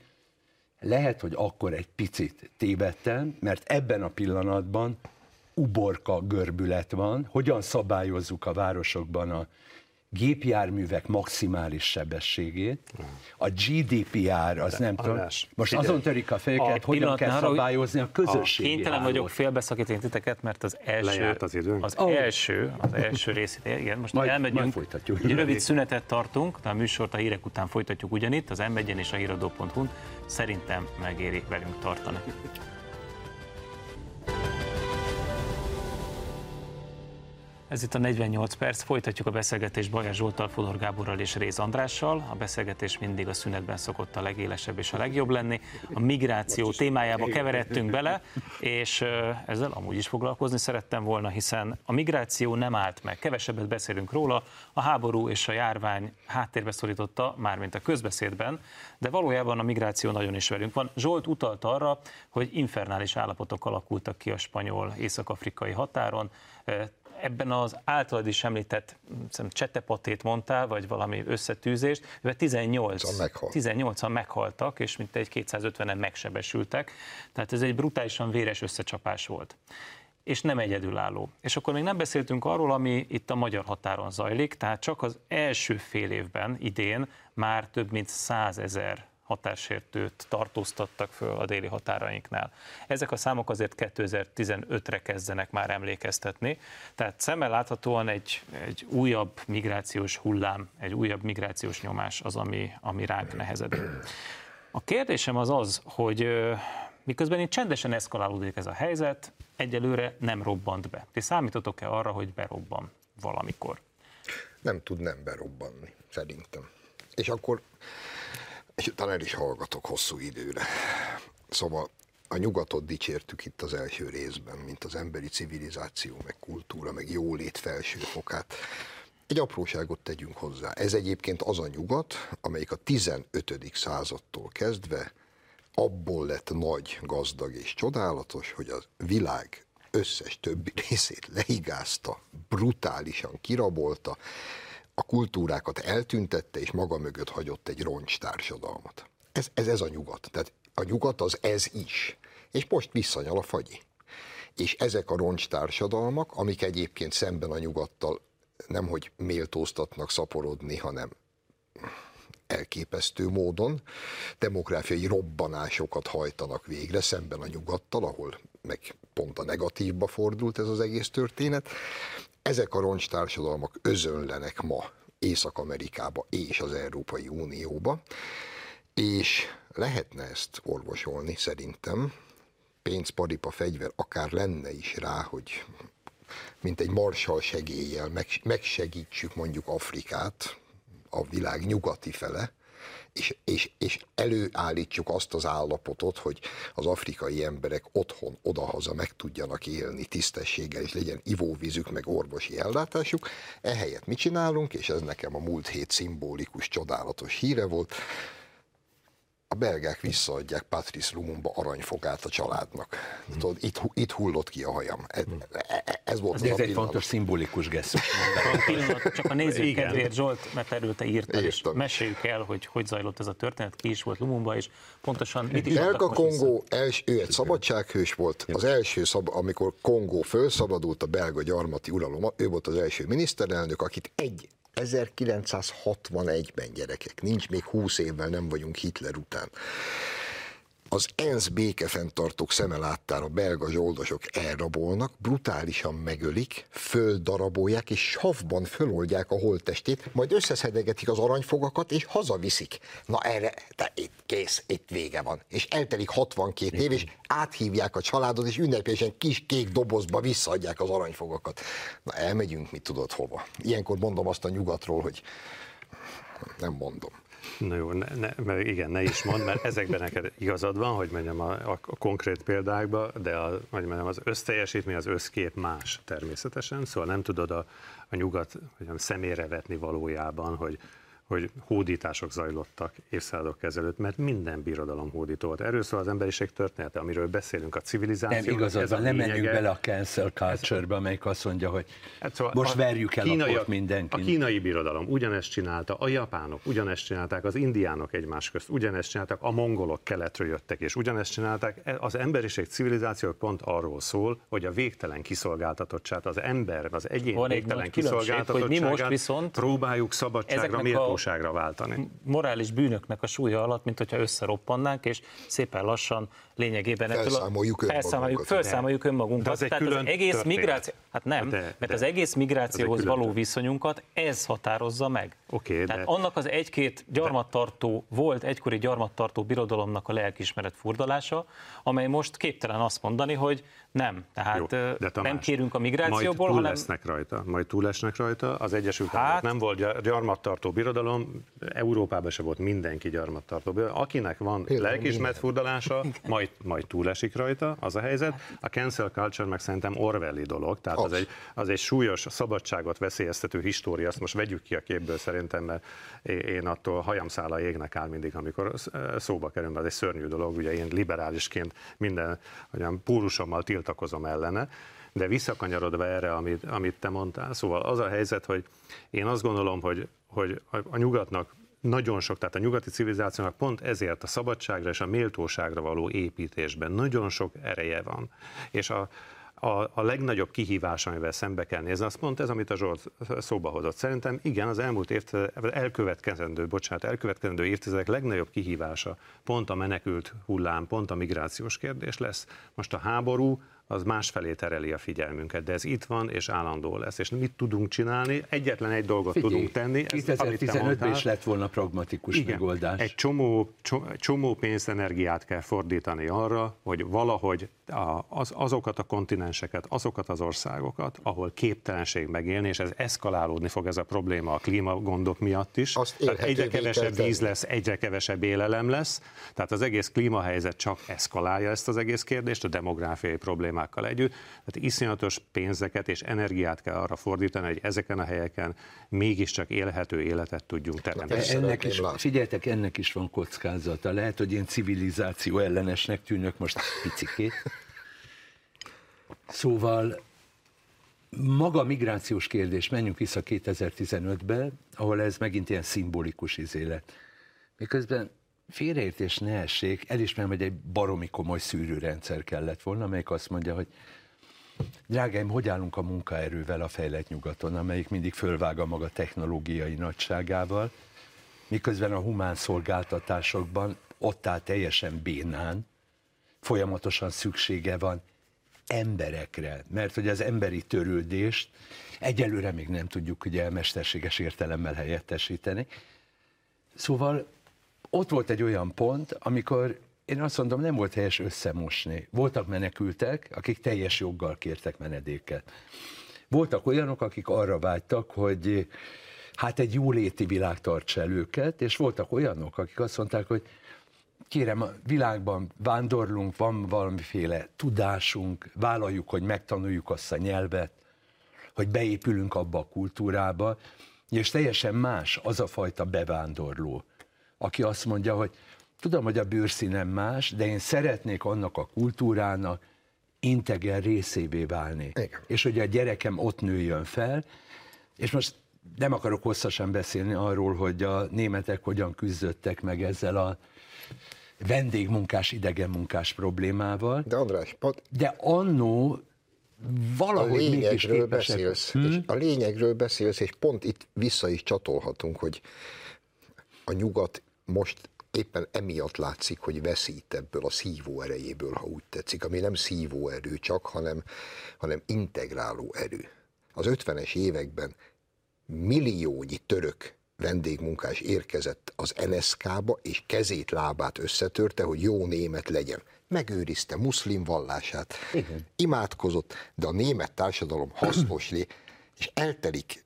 Lehet, hogy akkor egy picit tévedtem, mert ebben a pillanatban uborka görbület van, hogyan szabályozzuk a városokban a gépjárművek maximális sebességét, a GDPR, az De nem tudom, most figyelj. azon törik a fejeket, a hogyan kell szabályozni a közösségi Kénytelen vagyok félbeszakítani titeket, mert az első, az, időnk. az oh. első, az első részét, igen, most majd, elmegyünk, majd folytatjuk. Egy rövid szünetet tartunk, de a műsort a hírek után folytatjuk ugyanitt, az m és a híradó.hu-n, szerintem megéri velünk tartani. Ez itt a 48 perc, folytatjuk a beszélgetést Bajer Zsoltal, Fodor Gáborral és Réz Andrással. A beszélgetés mindig a szünetben szokott a legélesebb és a legjobb lenni. A migráció témájába keveredtünk bele, és ezzel amúgy is foglalkozni szerettem volna, hiszen a migráció nem állt meg. Kevesebbet beszélünk róla, a háború és a járvány háttérbe szorította, mármint a közbeszédben, de valójában a migráció nagyon is velünk van. Zsolt utalt arra, hogy infernális állapotok alakultak ki a spanyol-észak-afrikai határon, ebben az általad is említett csetepatét mondtál, vagy valami összetűzést, mivel 18, meghalt. 18-an meghaltak, és mint egy 250-en megsebesültek, tehát ez egy brutálisan véres összecsapás volt és nem egyedülálló. És akkor még nem beszéltünk arról, ami itt a magyar határon zajlik, tehát csak az első fél évben, idén már több mint százezer határsértőt tartóztattak föl a déli határainknál. Ezek a számok azért 2015-re kezdenek már emlékeztetni, tehát szemmel láthatóan egy, egy újabb migrációs hullám, egy újabb migrációs nyomás az, ami, ami ránk nehezedik. A kérdésem az az, hogy miközben itt csendesen eszkalálódik ez a helyzet, egyelőre nem robbant be. Ti számítotok-e arra, hogy berobban valamikor? Nem tud nem berobbanni, szerintem. És akkor és utána el is hallgatok hosszú időre. Szóval a nyugatot dicsértük itt az első részben, mint az emberi civilizáció, meg kultúra, meg jólét felső fokát. Egy apróságot tegyünk hozzá. Ez egyébként az a nyugat, amelyik a 15. századtól kezdve abból lett nagy, gazdag és csodálatos, hogy a világ összes többi részét leigázta, brutálisan kirabolta, a kultúrákat eltüntette, és maga mögött hagyott egy roncs társadalmat. Ez, ez, ez a nyugat. Tehát a nyugat az ez is. És most visszanyal a fagyi. És ezek a roncs társadalmak, amik egyébként szemben a nyugattal nemhogy méltóztatnak szaporodni, hanem elképesztő módon demográfiai robbanásokat hajtanak végre szemben a nyugattal, ahol meg pont a negatívba fordult ez az egész történet. Ezek a roncstársadalmak özönlenek ma Észak-Amerikába és az Európai Unióba, és lehetne ezt orvosolni szerintem, pénz, paripa, fegyver, akár lenne is rá, hogy mint egy marsal segéllyel megsegítsük mondjuk Afrikát, a világ nyugati fele, és, és, és előállítjuk azt az állapotot, hogy az afrikai emberek otthon, odahaza meg tudjanak élni tisztességgel, és legyen ivóvízük, meg orvosi ellátásuk. Ehelyett mit csinálunk, és ez nekem a múlt hét szimbolikus, csodálatos híre volt, a belgák visszaadják Patrice Lumumba aranyfogát a családnak. Hmm. Tudod, itt, itt hullott ki a hajam. Ez, ez volt ez, ez egy fontos szimbolikus gesztus. csak a nézők kedvéért Zsolt, mert erről te írtál, és meséljük el, hogy hogy zajlott ez a történet, ki is volt Lumumba, és pontosan mit is Belga Kongó, els, ő egy szabadsághős volt, az első, szab, amikor Kongó felszabadult a belga gyarmati uralom, ő volt az első miniszterelnök, akit egy 1961-ben gyerekek, nincs még 20 évvel nem vagyunk Hitler után az ENSZ békefenntartók szeme láttára belga zsoldosok elrabolnak, brutálisan megölik, földarabolják, és savban föloldják a holttestét, majd összeszedegetik az aranyfogakat, és hazaviszik. Na erre, de itt kész, itt vége van. És eltelik 62 év, és áthívják a családot, és ünnepélyesen kis kék dobozba visszaadják az aranyfogakat. Na elmegyünk, mit tudod hova. Ilyenkor mondom azt a nyugatról, hogy nem mondom. Na jó, ne, ne, mert igen, ne is mond, mert ezekben neked igazad van, hogy mondjam a, a, konkrét példákba, de a, hogy mondjam, az összteljesítmény, az összkép más természetesen, szóval nem tudod a, a nyugat mondjam, szemére vetni valójában, hogy hogy hódítások zajlottak évszázadok ezelőtt, mert minden birodalom hódító volt. Erről szól az emberiség története, amiről beszélünk, a civilizáció. Nem igazad van, nem menjünk bele a cancel culture-be, amelyik azt mondja, hogy hát szóval most verjük el kínai, a mindenki. A kínai birodalom ugyanezt csinálta, a japánok ugyanezt csinálták, az indiánok egymás közt ugyanezt csinálták, a mongolok keletről jöttek, és ugyanezt csinálták. E, az emberiség civilizáció pont arról szól, hogy a végtelen kiszolgáltatottság, az ember, az egyén Van végtelen kiszolgáltatottságát hogy mi most viszont próbáljuk szabadságra, méltó valóságra váltani. Morális bűnöknek a súlya alatt, mint hogyha összeroppannánk, és szépen lassan lényegében felszámoljuk ettől a, felszámoljuk, felszámoljuk önmagunkat. De az egy Tehát az egész migráció, hát nem, de, mert de, az egész migrációhoz való viszonyunkat ez határozza meg. Okay, Tehát de... annak az egy-két gyarmattartó, volt egykori gyarmattartó birodalomnak a lelkismeret furdalása, amely most képtelen azt mondani, hogy nem, tehát Jó, de Tamás, nem kérünk a migrációból, majd túl hanem... lesznek rajta, majd túl lesznek rajta. Az Egyesült hát... Államok nem volt gyarmattartó birodalom, Európában se volt mindenki gyarmattartó birodalom. Akinek van lelkismeret furdalása, majd, majd túlesik rajta, az a helyzet. A cancel culture meg szerintem Orwelli dolog, tehát az, az egy, az egy súlyos szabadságot veszélyeztető história, azt most vegyük ki a képből szerintem, mert én attól hajamszála égnek áll mindig, amikor szóba kerül, ez egy szörnyű dolog, ugye én liberálisként minden olyan púrusommal tiltakozom ellene, De visszakanyarodva erre, amit, amit te mondtál, szóval az a helyzet, hogy én azt gondolom, hogy, hogy a, nyugatnak nagyon sok, tehát a nyugati civilizációnak pont ezért a szabadságra és a méltóságra való építésben nagyon sok ereje van. És a, a, a legnagyobb kihívás, amivel szembe kell nézni, az pont ez, amit a Zsolt szóba hozott. Szerintem igen, az elmúlt évtizedek, elkövetkezendő, bocsánat, elkövetkezendő évtizedek legnagyobb kihívása pont a menekült hullám, pont a migrációs kérdés lesz. Most a háború, az másfelé tereli a figyelmünket, de ez itt van és állandó lesz. És mit tudunk csinálni? Egyetlen egy dolgot Figyelj, tudunk tenni. 2015-ben is lett volna pragmatikus Igen, megoldás. Egy csomó, csomó pénzt, energiát kell fordítani arra, hogy valahogy az, azokat a kontinenseket, azokat az országokat, ahol képtelenség megélni, és ez eszkalálódni fog ez a probléma a klímagondok miatt is. Tehát egyre kevesebb víz lesz, egyre kevesebb élelem lesz. Tehát az egész klímahelyzet csak eszkalálja ezt az egész kérdést, a demográfiai problémát problémákkal együtt. Tehát iszonyatos pénzeket és energiát kell arra fordítani, hogy ezeken a helyeken mégiscsak élhető életet tudjunk teremteni. Ennek is, figyeljetek, ennek is van kockázata. Lehet, hogy én civilizáció ellenesnek tűnök most picikét. Szóval maga a migrációs kérdés, menjünk vissza 2015-be, ahol ez megint ilyen szimbolikus izélet. Miközben félreértés ne essék, elismerem, hogy egy baromi komoly szűrőrendszer kellett volna, amelyik azt mondja, hogy drágáim, hogy állunk a munkaerővel a fejlett nyugaton, amelyik mindig fölvág a maga technológiai nagyságával, miközben a humán szolgáltatásokban ott áll teljesen bénán, folyamatosan szüksége van emberekre, mert hogy az emberi törődést egyelőre még nem tudjuk ugye mesterséges értelemmel helyettesíteni. Szóval ott volt egy olyan pont, amikor én azt mondom, nem volt helyes összemosni. Voltak menekültek, akik teljes joggal kértek menedéket. Voltak olyanok, akik arra vágytak, hogy hát egy jóléti világ tartsa el őket, és voltak olyanok, akik azt mondták, hogy kérem, a világban vándorlunk, van valamiféle tudásunk, vállaljuk, hogy megtanuljuk azt a nyelvet, hogy beépülünk abba a kultúrába, és teljesen más az a fajta bevándorló, aki azt mondja, hogy tudom, hogy a bőrszínem más, de én szeretnék annak a kultúrának integer részévé válni. Igen. És hogy a gyerekem ott nőjön fel, és most nem akarok hosszasan beszélni arról, hogy a németek hogyan küzdöttek meg ezzel a vendégmunkás, idegenmunkás problémával. De András, pot... de annó valahogy a lényegről beszélsz, hmm? és a lényegről beszélsz, és pont itt vissza is csatolhatunk, hogy a nyugat most éppen emiatt látszik, hogy veszít ebből a szívó erejéből, ha úgy tetszik, ami nem szívó erő csak, hanem, hanem integráló erő. Az 50-es években milliónyi török vendégmunkás érkezett az NSK-ba, és kezét, lábát összetörte, hogy jó német legyen. Megőrizte muszlim vallását, Igen. imádkozott, de a német társadalom hasznos lé, és eltelik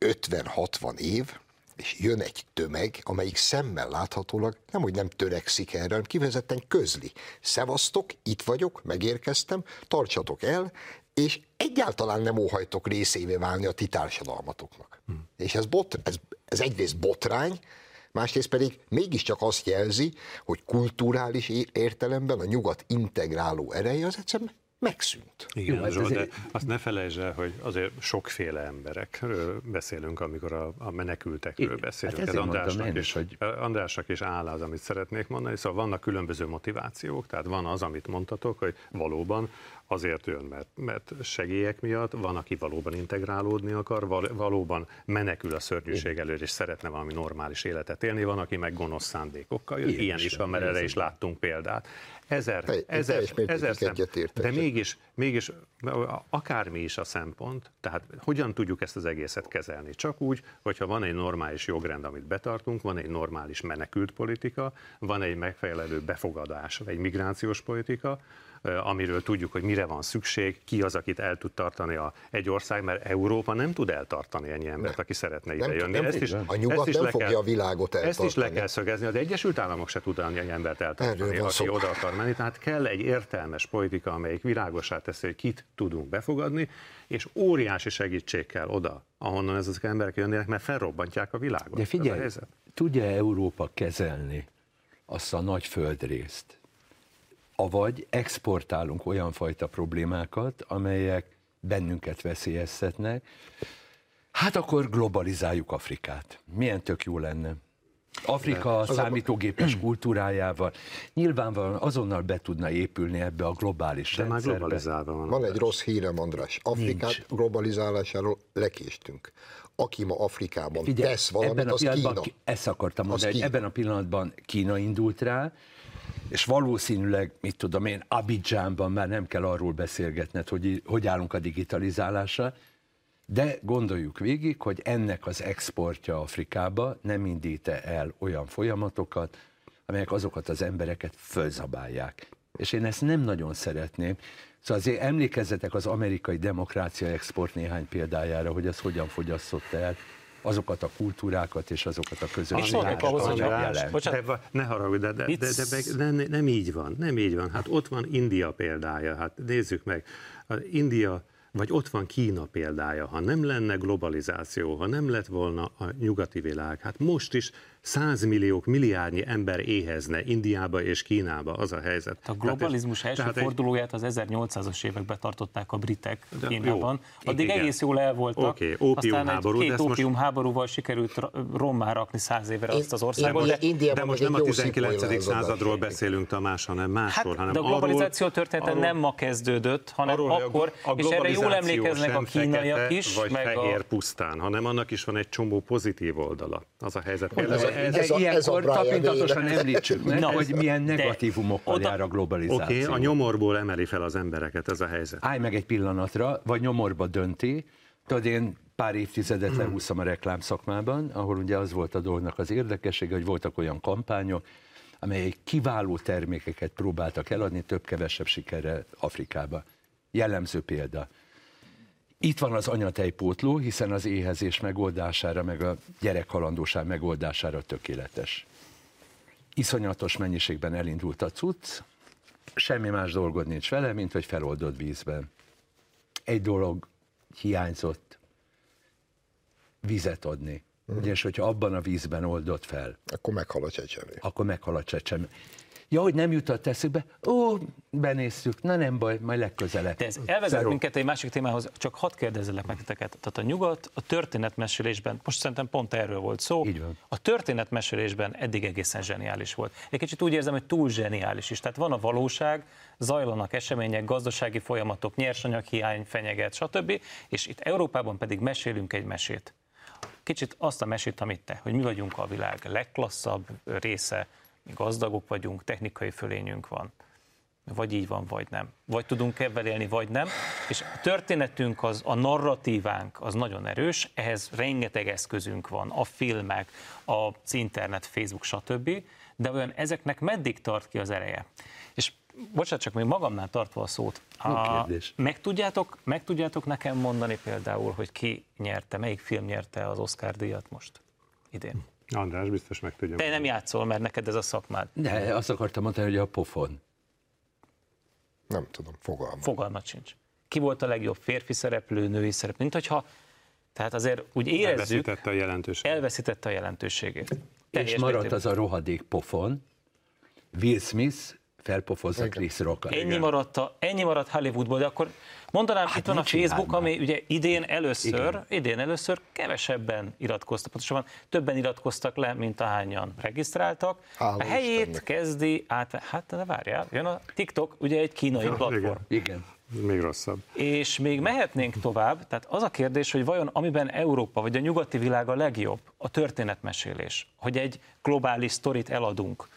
50-60 év, és jön egy tömeg, amelyik szemmel láthatólag nem, hogy nem törekszik erre, hanem kivezetten közli. Szevasztok, itt vagyok, megérkeztem, tartsatok el, és egyáltalán nem óhajtok részévé válni a ti társadalmatoknak. Hmm. És ez, bot, ez, ez egyrészt botrány, másrészt pedig mégiscsak azt jelzi, hogy kulturális értelemben a nyugat integráló ereje az egyszerűen megszűnt. Igen, Jó, hát Zsolt, de azt ne felejtsd el, hogy azért sokféle emberekről beszélünk, amikor a, a menekültekről Igen, beszélünk. Hát Ez Andrásnak, is, hogy... Andrásnak is áll az, amit szeretnék mondani. Szóval vannak különböző motivációk, tehát van az, amit mondtatok, hogy valóban azért jön, mert, mert segélyek miatt, van, aki valóban integrálódni akar, valóban menekül a szörnyűség elől, és szeretne valami normális életet élni, van, aki meg gonosz szándékokkal jön. Ilyen, Ilyen is van, mert erre is láttunk példát. Ezer, Te, ezer, ezer szem, de mégis, mégis akármi is a szempont, tehát hogyan tudjuk ezt az egészet kezelni? Csak úgy, hogyha van egy normális jogrend, amit betartunk, van egy normális menekült politika, van egy megfelelő befogadás, egy migrációs politika, amiről tudjuk, hogy mire van szükség, ki az, akit el tud tartani a, egy ország, mert Európa nem tud eltartani ennyi embert, aki szeretne ide jönni. Nem, ezt is, a nyugat ezt is nem fogja kell, a világot eltartani. Ezt is le kell szögezni, az Egyesült Államok se tud ennyi embert eltartani, aki szó. oda akar menni. Tehát kell egy értelmes politika, amelyik világosá teszi, hogy kit tudunk befogadni, és óriási segítség kell oda, ahonnan ezek az emberek jönnének, mert felrobbantják a világot. De figyelj, tudja Európa kezelni azt a nagy földrészt, avagy exportálunk olyan fajta problémákat, amelyek bennünket veszélyeztetnek, hát akkor globalizáljuk Afrikát. Milyen tök jó lenne. Afrika a számítógépes kultúrájával nyilvánvalóan azonnal be tudna épülni ebbe a globális De már rendszerbe. globalizálva van. Van egy rossz hírem, András. Afrikát Nincs. globalizálásáról lekéstünk. Aki ma Afrikában Figyelj, tesz valamit, ebben a az pillanatban, Kína. ki- ezt akartam mondani, hogy ebben a pillanatban Kína indult rá, és valószínűleg, mit tudom én, Abidjanban már nem kell arról beszélgetned, hogy hogy állunk a digitalizálásra, de gondoljuk végig, hogy ennek az exportja Afrikába nem indít el olyan folyamatokat, amelyek azokat az embereket fölzabálják. És én ezt nem nagyon szeretném. Szóval azért emlékezzetek az amerikai demokrácia export néhány példájára, hogy ez hogyan fogyasztotta el azokat a kultúrákat és azokat a közösségeket. Bocsánat. Ne haragudj, de, de, de, de, de, de, nem így van, nem így van. Hát ott van India példája, hát nézzük meg. India, vagy ott van Kína példája. Ha nem lenne globalizáció, ha nem lett volna a nyugati világ, hát most is százmilliók, milliárdnyi ember éhezne Indiába és Kínába, az a helyzet. A globalizmus Tehát első tehát fordulóját az 1800-as években tartották a britek De Kínában. jó, Addig igen. egész jól el voltak. Oké, ópiumháború, Aztán de egy két most- ópiumháborúval sikerült ra- rommá rakni száz évre azt az országot. De, Indiában De most nem a egy jó 19. szipolylázadás századról beszélünk, Tamás, hanem hát, másról, hanem de a globalizáció története arról- nem ma kezdődött, hanem arról, a- akkor, a és erre jól emlékeznek a kínaiak is, vagy meg fehér a... pusztán, hanem annak is van egy csomó pozitív oldala. Az a helyzet. Például ez ez, a- ez a tapintatosan említsük meg, Na, hogy milyen negatívumokkal jár a globalizáció. Oké, okay, a nyomorból emeli fel az embereket, ez a helyzet. Állj meg egy pillanatra, vagy nyomorba dönti. Tudod, én pár évtizedet lehúztam a reklám szakmában, ahol ugye az volt a dolognak az érdekessége, hogy voltak olyan kampányok, amelyek kiváló termékeket próbáltak eladni, több-kevesebb sikerrel Afrikába. Jellemző példa. Itt van az anyatejpótló, hiszen az éhezés megoldására, meg a gyerekhalandóság megoldására tökéletes. Iszonyatos mennyiségben elindult a cucc, semmi más dolgod nincs vele, mint hogy feloldod vízben. Egy dolog hiányzott, vizet adni. Ugyanis, hogyha abban a vízben oldod fel, Akkor meghal a csecsemő. akkor meghal a csecsemő. Ja, hogy nem jutott eszükbe? Ó, benéztük, na nem baj, majd legközelebb. De ez elvezet minket egy másik témához, csak hadd kérdezzelek meg titeket. Tehát a nyugat a történetmesélésben, most szerintem pont erről volt szó, Így van. a történetmesélésben eddig egészen zseniális volt. Egy kicsit úgy érzem, hogy túl zseniális is. Tehát van a valóság, zajlanak események, gazdasági folyamatok, nyersanyaghiány fenyeget, stb. És itt Európában pedig mesélünk egy mesét. Kicsit azt a mesét, amit te, hogy mi vagyunk a világ legklasszabb része, gazdagok vagyunk, technikai fölényünk van vagy így van, vagy nem. Vagy tudunk ebben élni, vagy nem. És a történetünk, az, a narratívánk az nagyon erős, ehhez rengeteg eszközünk van, a filmek, az internet, Facebook, stb. De olyan ezeknek meddig tart ki az ereje? És bocsánat, csak még magamnál tartva a szót. A, meg, tudjátok, meg tudjátok nekem mondani például, hogy ki nyerte, melyik film nyerte az Oscar díjat most idén? András biztos meg tudja. Te nem játszol, mert neked ez a szakmád. De azt akartam mondani, hogy a pofon. Nem tudom, fogalmam. Fogalmat sincs. Ki volt a legjobb férfi szereplő, női szereplő? Mint hogyha, tehát azért úgy érezzük, Elveszítette a jelentőséget. elveszítette a jelentőségét. Teljes és maradt az a rohadék pofon. Will Smith felpofozza Chris Rock. Ennyi maradt, a, ennyi maradt Hollywoodból, de akkor mondanám, Hát itt van a Facebook, már. ami ugye idén először, Igen. idén először kevesebben iratkoztak, pontosabban többen iratkoztak le, mint ahányan regisztráltak. Hála a helyét Istennek. kezdi át, hát de várjál, jön a TikTok, ugye egy kínai Ja, platform. igen. Igen. Még rosszabb. És még mehetnénk tovább, tehát az a kérdés, hogy vajon amiben Európa vagy a nyugati világ a legjobb, a történetmesélés, hogy egy globális sztorit eladunk,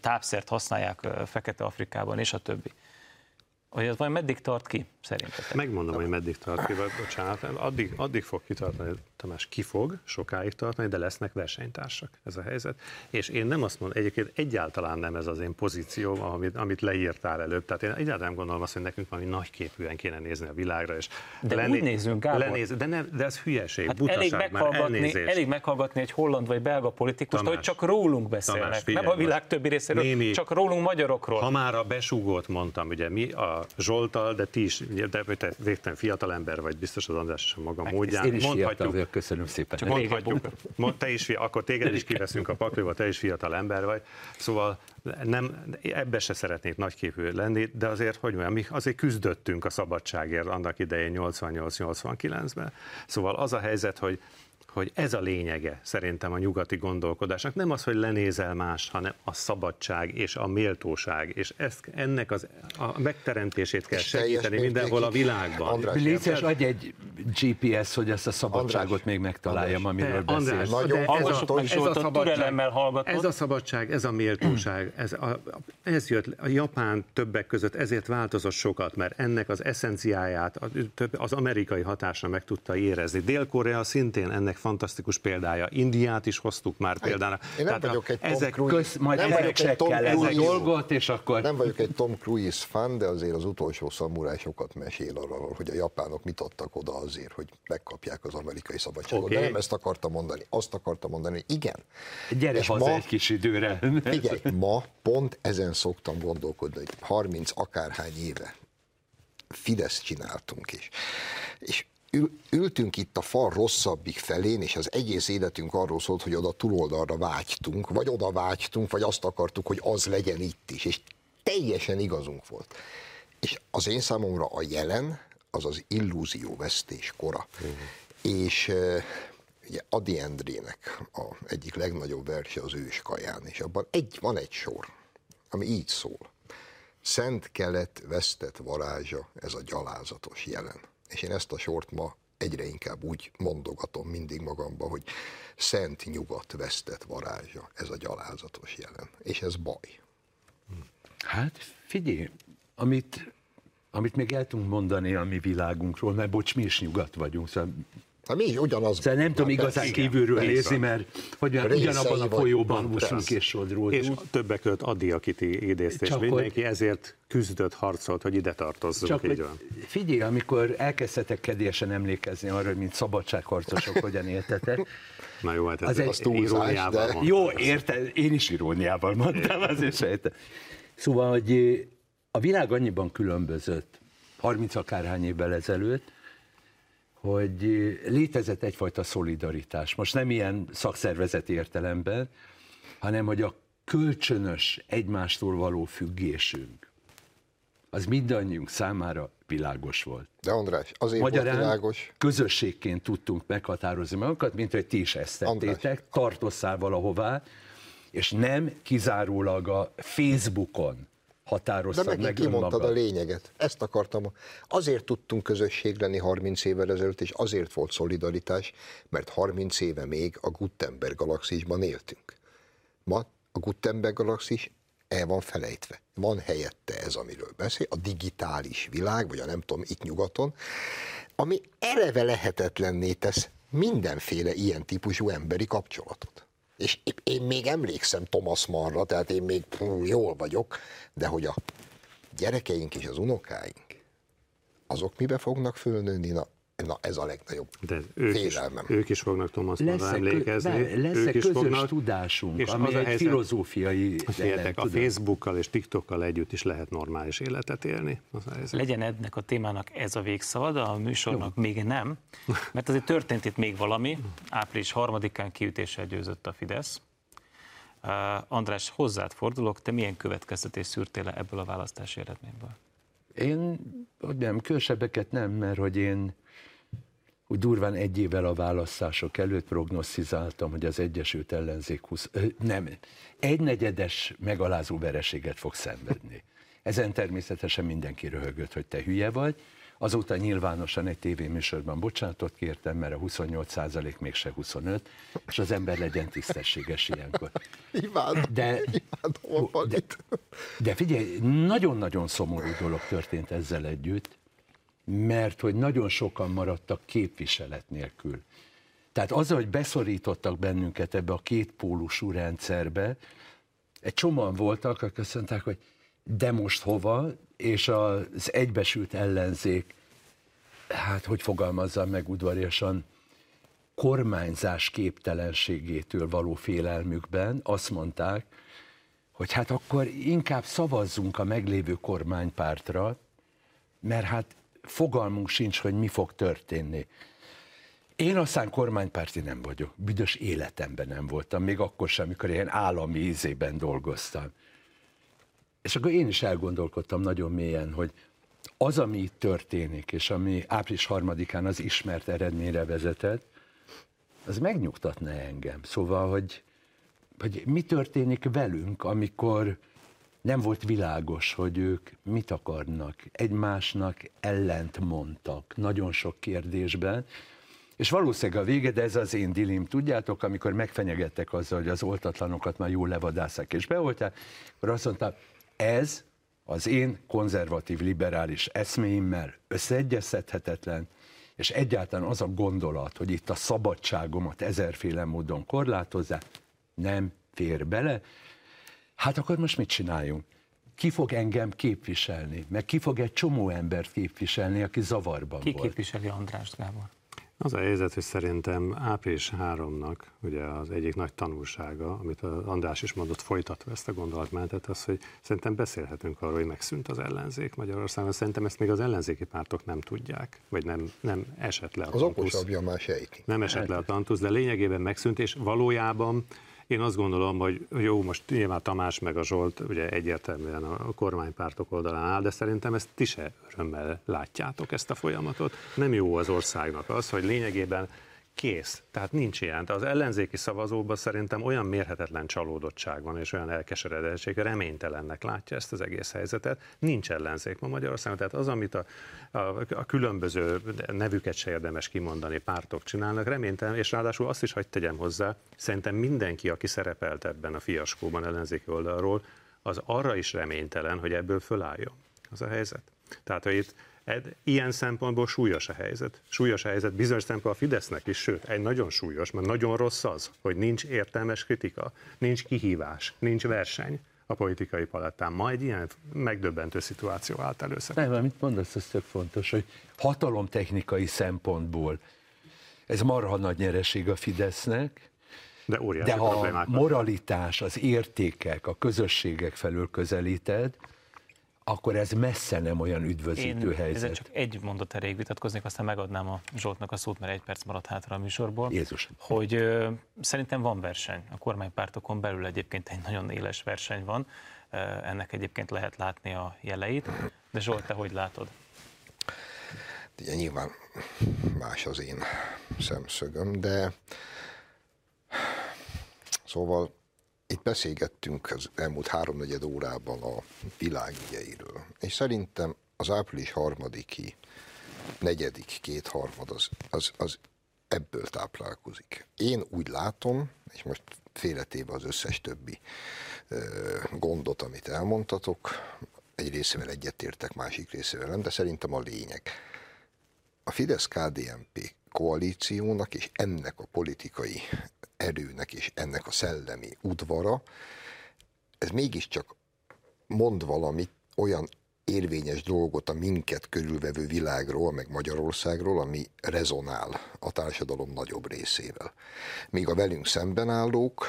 tápszert használják Fekete-Afrikában és a többi. Hogy ez vajon meddig tart ki, szerintetek? Megmondom, hogy meddig tart ki, vagy bocsánat, addig, addig fog kitartani, Tamás, ki fog sokáig tartani, de lesznek versenytársak, ez a helyzet. És én nem azt mondom, egyébként egyáltalán nem ez az én pozícióm, amit, amit leírtál előbb. Tehát én egyáltalán gondolom azt, hogy nekünk valami nagyképűen kéne nézni a világra. És De úgy nézünk, Gábor. lenéz, de, nem, de ez hülyeség, Hát butaság, elég már meghallgatni, elnézést. elég meghallgatni egy holland vagy belga politikust, Tamás, hogy csak rólunk beszélnek. Tamás, figyelj nem a világ többi részéről, Némi- csak rólunk magyarokról. Ha már a besúgót mondtam, ugye mi a Zsoltal, de ti is, ugye, de te végtelen fiatalember vagy, biztos az András is a maga módján. én is fiatal mondhatjuk, vagyok, köszönöm szépen. Csak mondhatjuk, te is, akkor téged is kiveszünk a pakliba, te is fiatal ember vagy. Szóval nem, ebbe se szeretnék nagyképű lenni, de azért, hogy mondjam, mi azért küzdöttünk a szabadságért annak idején 88-89-ben. Szóval az a helyzet, hogy hogy ez a lényege szerintem a nyugati gondolkodásnak. Nem az, hogy lenézel más, hanem a szabadság és a méltóság, és ezt, ennek az, a megteremtését kell és segíteni mindenhol a világban. András, Léces, adj egy GPS, hogy ezt a szabadságot András, még megtaláljam, András, amiről beszélsz. Nagyon ez, a, ez, a szabadság, ez a szabadság, ez a méltóság, ez, a, ez jött, a Japán többek között ezért változott sokat, mert ennek az eszenciáját az amerikai hatásra meg tudta érezni. Dél-Korea szintén ennek fantasztikus példája. Indiát is hoztuk már például. Én nem vagyok egy Tom ezek Cruise, köz, majd nem vagyok egy Tom Cruise dolgot, és akkor... Nem vagyok egy Tom Cruise fan, de azért az utolsó szamuráj sokat mesél arról, hogy a japánok mit adtak oda azért, hogy megkapják az amerikai szabadságot. Okay. De nem ezt akartam mondani. Azt akartam mondani, hogy igen. Gyere és haza ma, egy kis időre. Figyelj, ma pont ezen szoktam gondolkodni, hogy 30 akárhány éve Fidesz csináltunk is. És ültünk itt a fal rosszabbik felén, és az egész életünk arról szólt, hogy oda túloldalra vágytunk, vagy oda vágytunk, vagy azt akartuk, hogy az legyen itt is, és teljesen igazunk volt. És az én számomra a jelen, az az illúzióvesztés kora. Uh-huh. És ugye Adi Endrének a egyik legnagyobb verse az ős kaján, és abban egy, van egy sor, ami így szól. Szent kelet vesztett varázsa, ez a gyalázatos jelen és én ezt a sort ma egyre inkább úgy mondogatom mindig magamba, hogy szent nyugat vesztett varázsa, ez a gyalázatos jelen, és ez baj. Hát figyelj, amit, amit még el tudunk mondani a mi világunkról, mert bocs, mi is nyugat vagyunk, szóval Hát mi ugyanaz. Szóval nem tudom igazán kívülről nézni, mert hogy ugyanabban a folyóban úszunk és sodródunk. És többek között Adi, akit idézt, és mindenki hogy... ezért küzdött, harcolt, hogy ide tartozzunk. Csak így van. Figyelj, amikor elkezdhetek kedélyesen emlékezni arra, hogy mint szabadságharcosok hogyan éltetek. Na jó, hát ez az egy iróniával de... Jó, érted, én is iróniával mondtam, azért sejtem. Szóval, hogy a világ annyiban különbözött 30 akárhány évvel ezelőtt, hogy létezett egyfajta szolidaritás. Most nem ilyen szakszervezeti értelemben, hanem hogy a kölcsönös egymástól való függésünk, az mindannyiunk számára világos volt. De András, azért Magyarán volt világos. közösségként tudtunk meghatározni magunkat, mint hogy ti is ezt tettétek, tartozzál valahová, és nem kizárólag a Facebookon határoztad De meg kimondtad a lényeget. Ezt akartam. Azért tudtunk közösség lenni 30 évvel ezelőtt, és azért volt szolidaritás, mert 30 éve még a Gutenberg galaxisban éltünk. Ma a Gutenberg galaxis el van felejtve. Van helyette ez, amiről beszél, a digitális világ, vagy a nem tudom, itt nyugaton, ami eleve lehetetlenné tesz mindenféle ilyen típusú emberi kapcsolatot. És én még emlékszem Thomas Mannra, tehát én még hú, jól vagyok, de hogy a gyerekeink és az unokáink, azok mibe fognak fölnőni, na Na ez a legnagyobb De ők félelmem. Is, ők is fognak Thomas Mannra emlékezni. Lesz ők is közös fognak, tudásunk, és ami az egy helyzet, filozófiai Féltek, a Facebookkal és TikTokkal együtt is lehet normális életet élni. Az Legyen ennek a témának ez a végszava, de a műsornak Jó. még nem, mert azért történt itt még valami. Április harmadikán kiütéssel győzött a Fidesz. Uh, András, hozzád fordulok, te milyen következtetés szűrtél le ebből a választási eredményből? Én, hogy nem, különösebbeket nem, mert hogy én úgy durván egy évvel a választások előtt prognosztizáltam, hogy az Egyesült Ellenzék 20, nem, egynegyedes megalázó vereséget fog szenvedni. Ezen természetesen mindenki röhögött, hogy te hülye vagy. Azóta nyilvánosan egy tévéműsorban bocsánatot kértem, mert a 28 százalék mégse 25, és az ember legyen tisztességes ilyenkor. Imádom, de, imádom de, de figyelj, nagyon-nagyon szomorú dolog történt ezzel együtt, mert hogy nagyon sokan maradtak képviselet nélkül. Tehát azzal, hogy beszorítottak bennünket ebbe a kétpólusú rendszerbe, egy csomóan voltak, akik azt mondták, hogy de most hova, és az egybesült ellenzék, hát hogy fogalmazzam meg udvariasan, kormányzás képtelenségétől való félelmükben azt mondták, hogy hát akkor inkább szavazzunk a meglévő kormánypártra, mert hát fogalmunk sincs, hogy mi fog történni. Én aztán kormánypárti nem vagyok. Büdös életemben nem voltam, még akkor sem, amikor ilyen állami ízében dolgoztam. És akkor én is elgondolkodtam nagyon mélyen, hogy az, ami itt történik, és ami április harmadikán az ismert eredményre vezetett, az megnyugtatna engem. Szóval, hogy, hogy mi történik velünk, amikor nem volt világos, hogy ők mit akarnak, egymásnak ellent mondtak nagyon sok kérdésben, és valószínűleg a vége, de ez az én dilim, tudjátok, amikor megfenyegettek azzal, hogy az oltatlanokat már jól levadászák és beoltják, akkor azt mondtam, ez az én konzervatív liberális eszméimmel összeegyeztethetetlen, és egyáltalán az a gondolat, hogy itt a szabadságomat ezerféle módon korlátozzák, nem fér bele, hát akkor most mit csináljunk? Ki fog engem képviselni? Meg ki fog egy csomó embert képviselni, aki zavarban Ki volt? képviseli Andrást, Gábor? Az a helyzet, hogy szerintem április 3-nak ugye az egyik nagy tanulsága, amit az András is mondott, folytatva ezt a gondolatmenetet, az, hogy szerintem beszélhetünk arról, hogy megszűnt az ellenzék Magyarországon. Szerintem ezt még az ellenzéki pártok nem tudják, vagy nem, nem esett le a Az tantusz. okosabbja már sejti. Nem esett le a tantusz, de lényegében megszűnt, és valójában én azt gondolom, hogy jó, most nyilván Tamás meg a Zsolt ugye egyértelműen a kormánypártok oldalán áll, de szerintem ezt ti se örömmel látjátok ezt a folyamatot. Nem jó az országnak az, hogy lényegében kész. Tehát nincs ilyen. De az ellenzéki szavazóban szerintem olyan mérhetetlen csalódottság van, és olyan elkeseredettség, reménytelennek látja ezt az egész helyzetet. Nincs ellenzék ma Magyarországon. Tehát az, amit a, a, a különböző nevüket se érdemes kimondani, pártok csinálnak, reménytelen, és ráadásul azt is hagyd tegyem hozzá, szerintem mindenki, aki szerepelt ebben a fiaskóban ellenzéki oldalról, az arra is reménytelen, hogy ebből fölálljon. Az a helyzet. Tehát, hogy itt Ed, ilyen szempontból súlyos a helyzet. Súlyos a helyzet bizonyos szempontból a Fidesznek is, sőt, egy nagyon súlyos, mert nagyon rossz az, hogy nincs értelmes kritika, nincs kihívás, nincs verseny a politikai palettán. Ma egy ilyen megdöbbentő szituáció állt elő szerintem. Nem, amit mondasz, ez tök fontos, hogy hatalomtechnikai szempontból ez marha nagy nyereség a Fidesznek, De de ha a moralitás, az értékek, a közösségek felől közelíted, akkor ez messze nem olyan üdvözítő Én helyzet. ezzel csak egy mondat erejéig vitatkoznék, aztán megadnám a Zsoltnak a szót, mert egy perc maradt hátra a műsorból. Jézus. Hogy ö, szerintem van verseny. A kormánypártokon belül egyébként egy nagyon éles verseny van. Ö, ennek egyébként lehet látni a jeleit. De Zsolt, te hogy látod? Ugye nyilván más az én szemszögöm, de szóval itt beszélgettünk az elmúlt háromnegyed órában a világ ügyeiről, és szerintem az április harmadiki, negyedik kétharmad az, az, az ebből táplálkozik. Én úgy látom, és most félretéve az összes többi ö, gondot, amit elmondtatok, egy részével egyetértek, másik részével nem, de szerintem a lényeg. A Fidesz-KDNP koalíciónak és ennek a politikai erőnek és ennek a szellemi udvara, ez mégiscsak mond valamit, olyan érvényes dolgot a minket körülvevő világról, meg Magyarországról, ami rezonál a társadalom nagyobb részével. Míg a velünk szemben állók,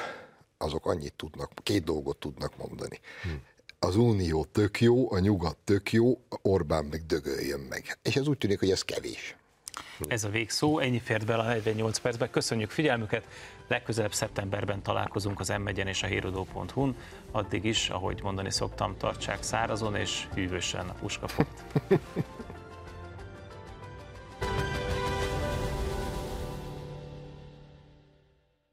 azok annyit tudnak, két dolgot tudnak mondani. Az Unió tök jó, a nyugat tök jó, Orbán meg dögöljön meg. És ez úgy tűnik, hogy ez kevés. Ez a végszó, ennyi fért bele a 48 percbe. Köszönjük figyelmüket, legközelebb szeptemberben találkozunk az m és a hírodó.hu-n. Addig is, ahogy mondani szoktam, tartsák szárazon és hűvösen a puskafot.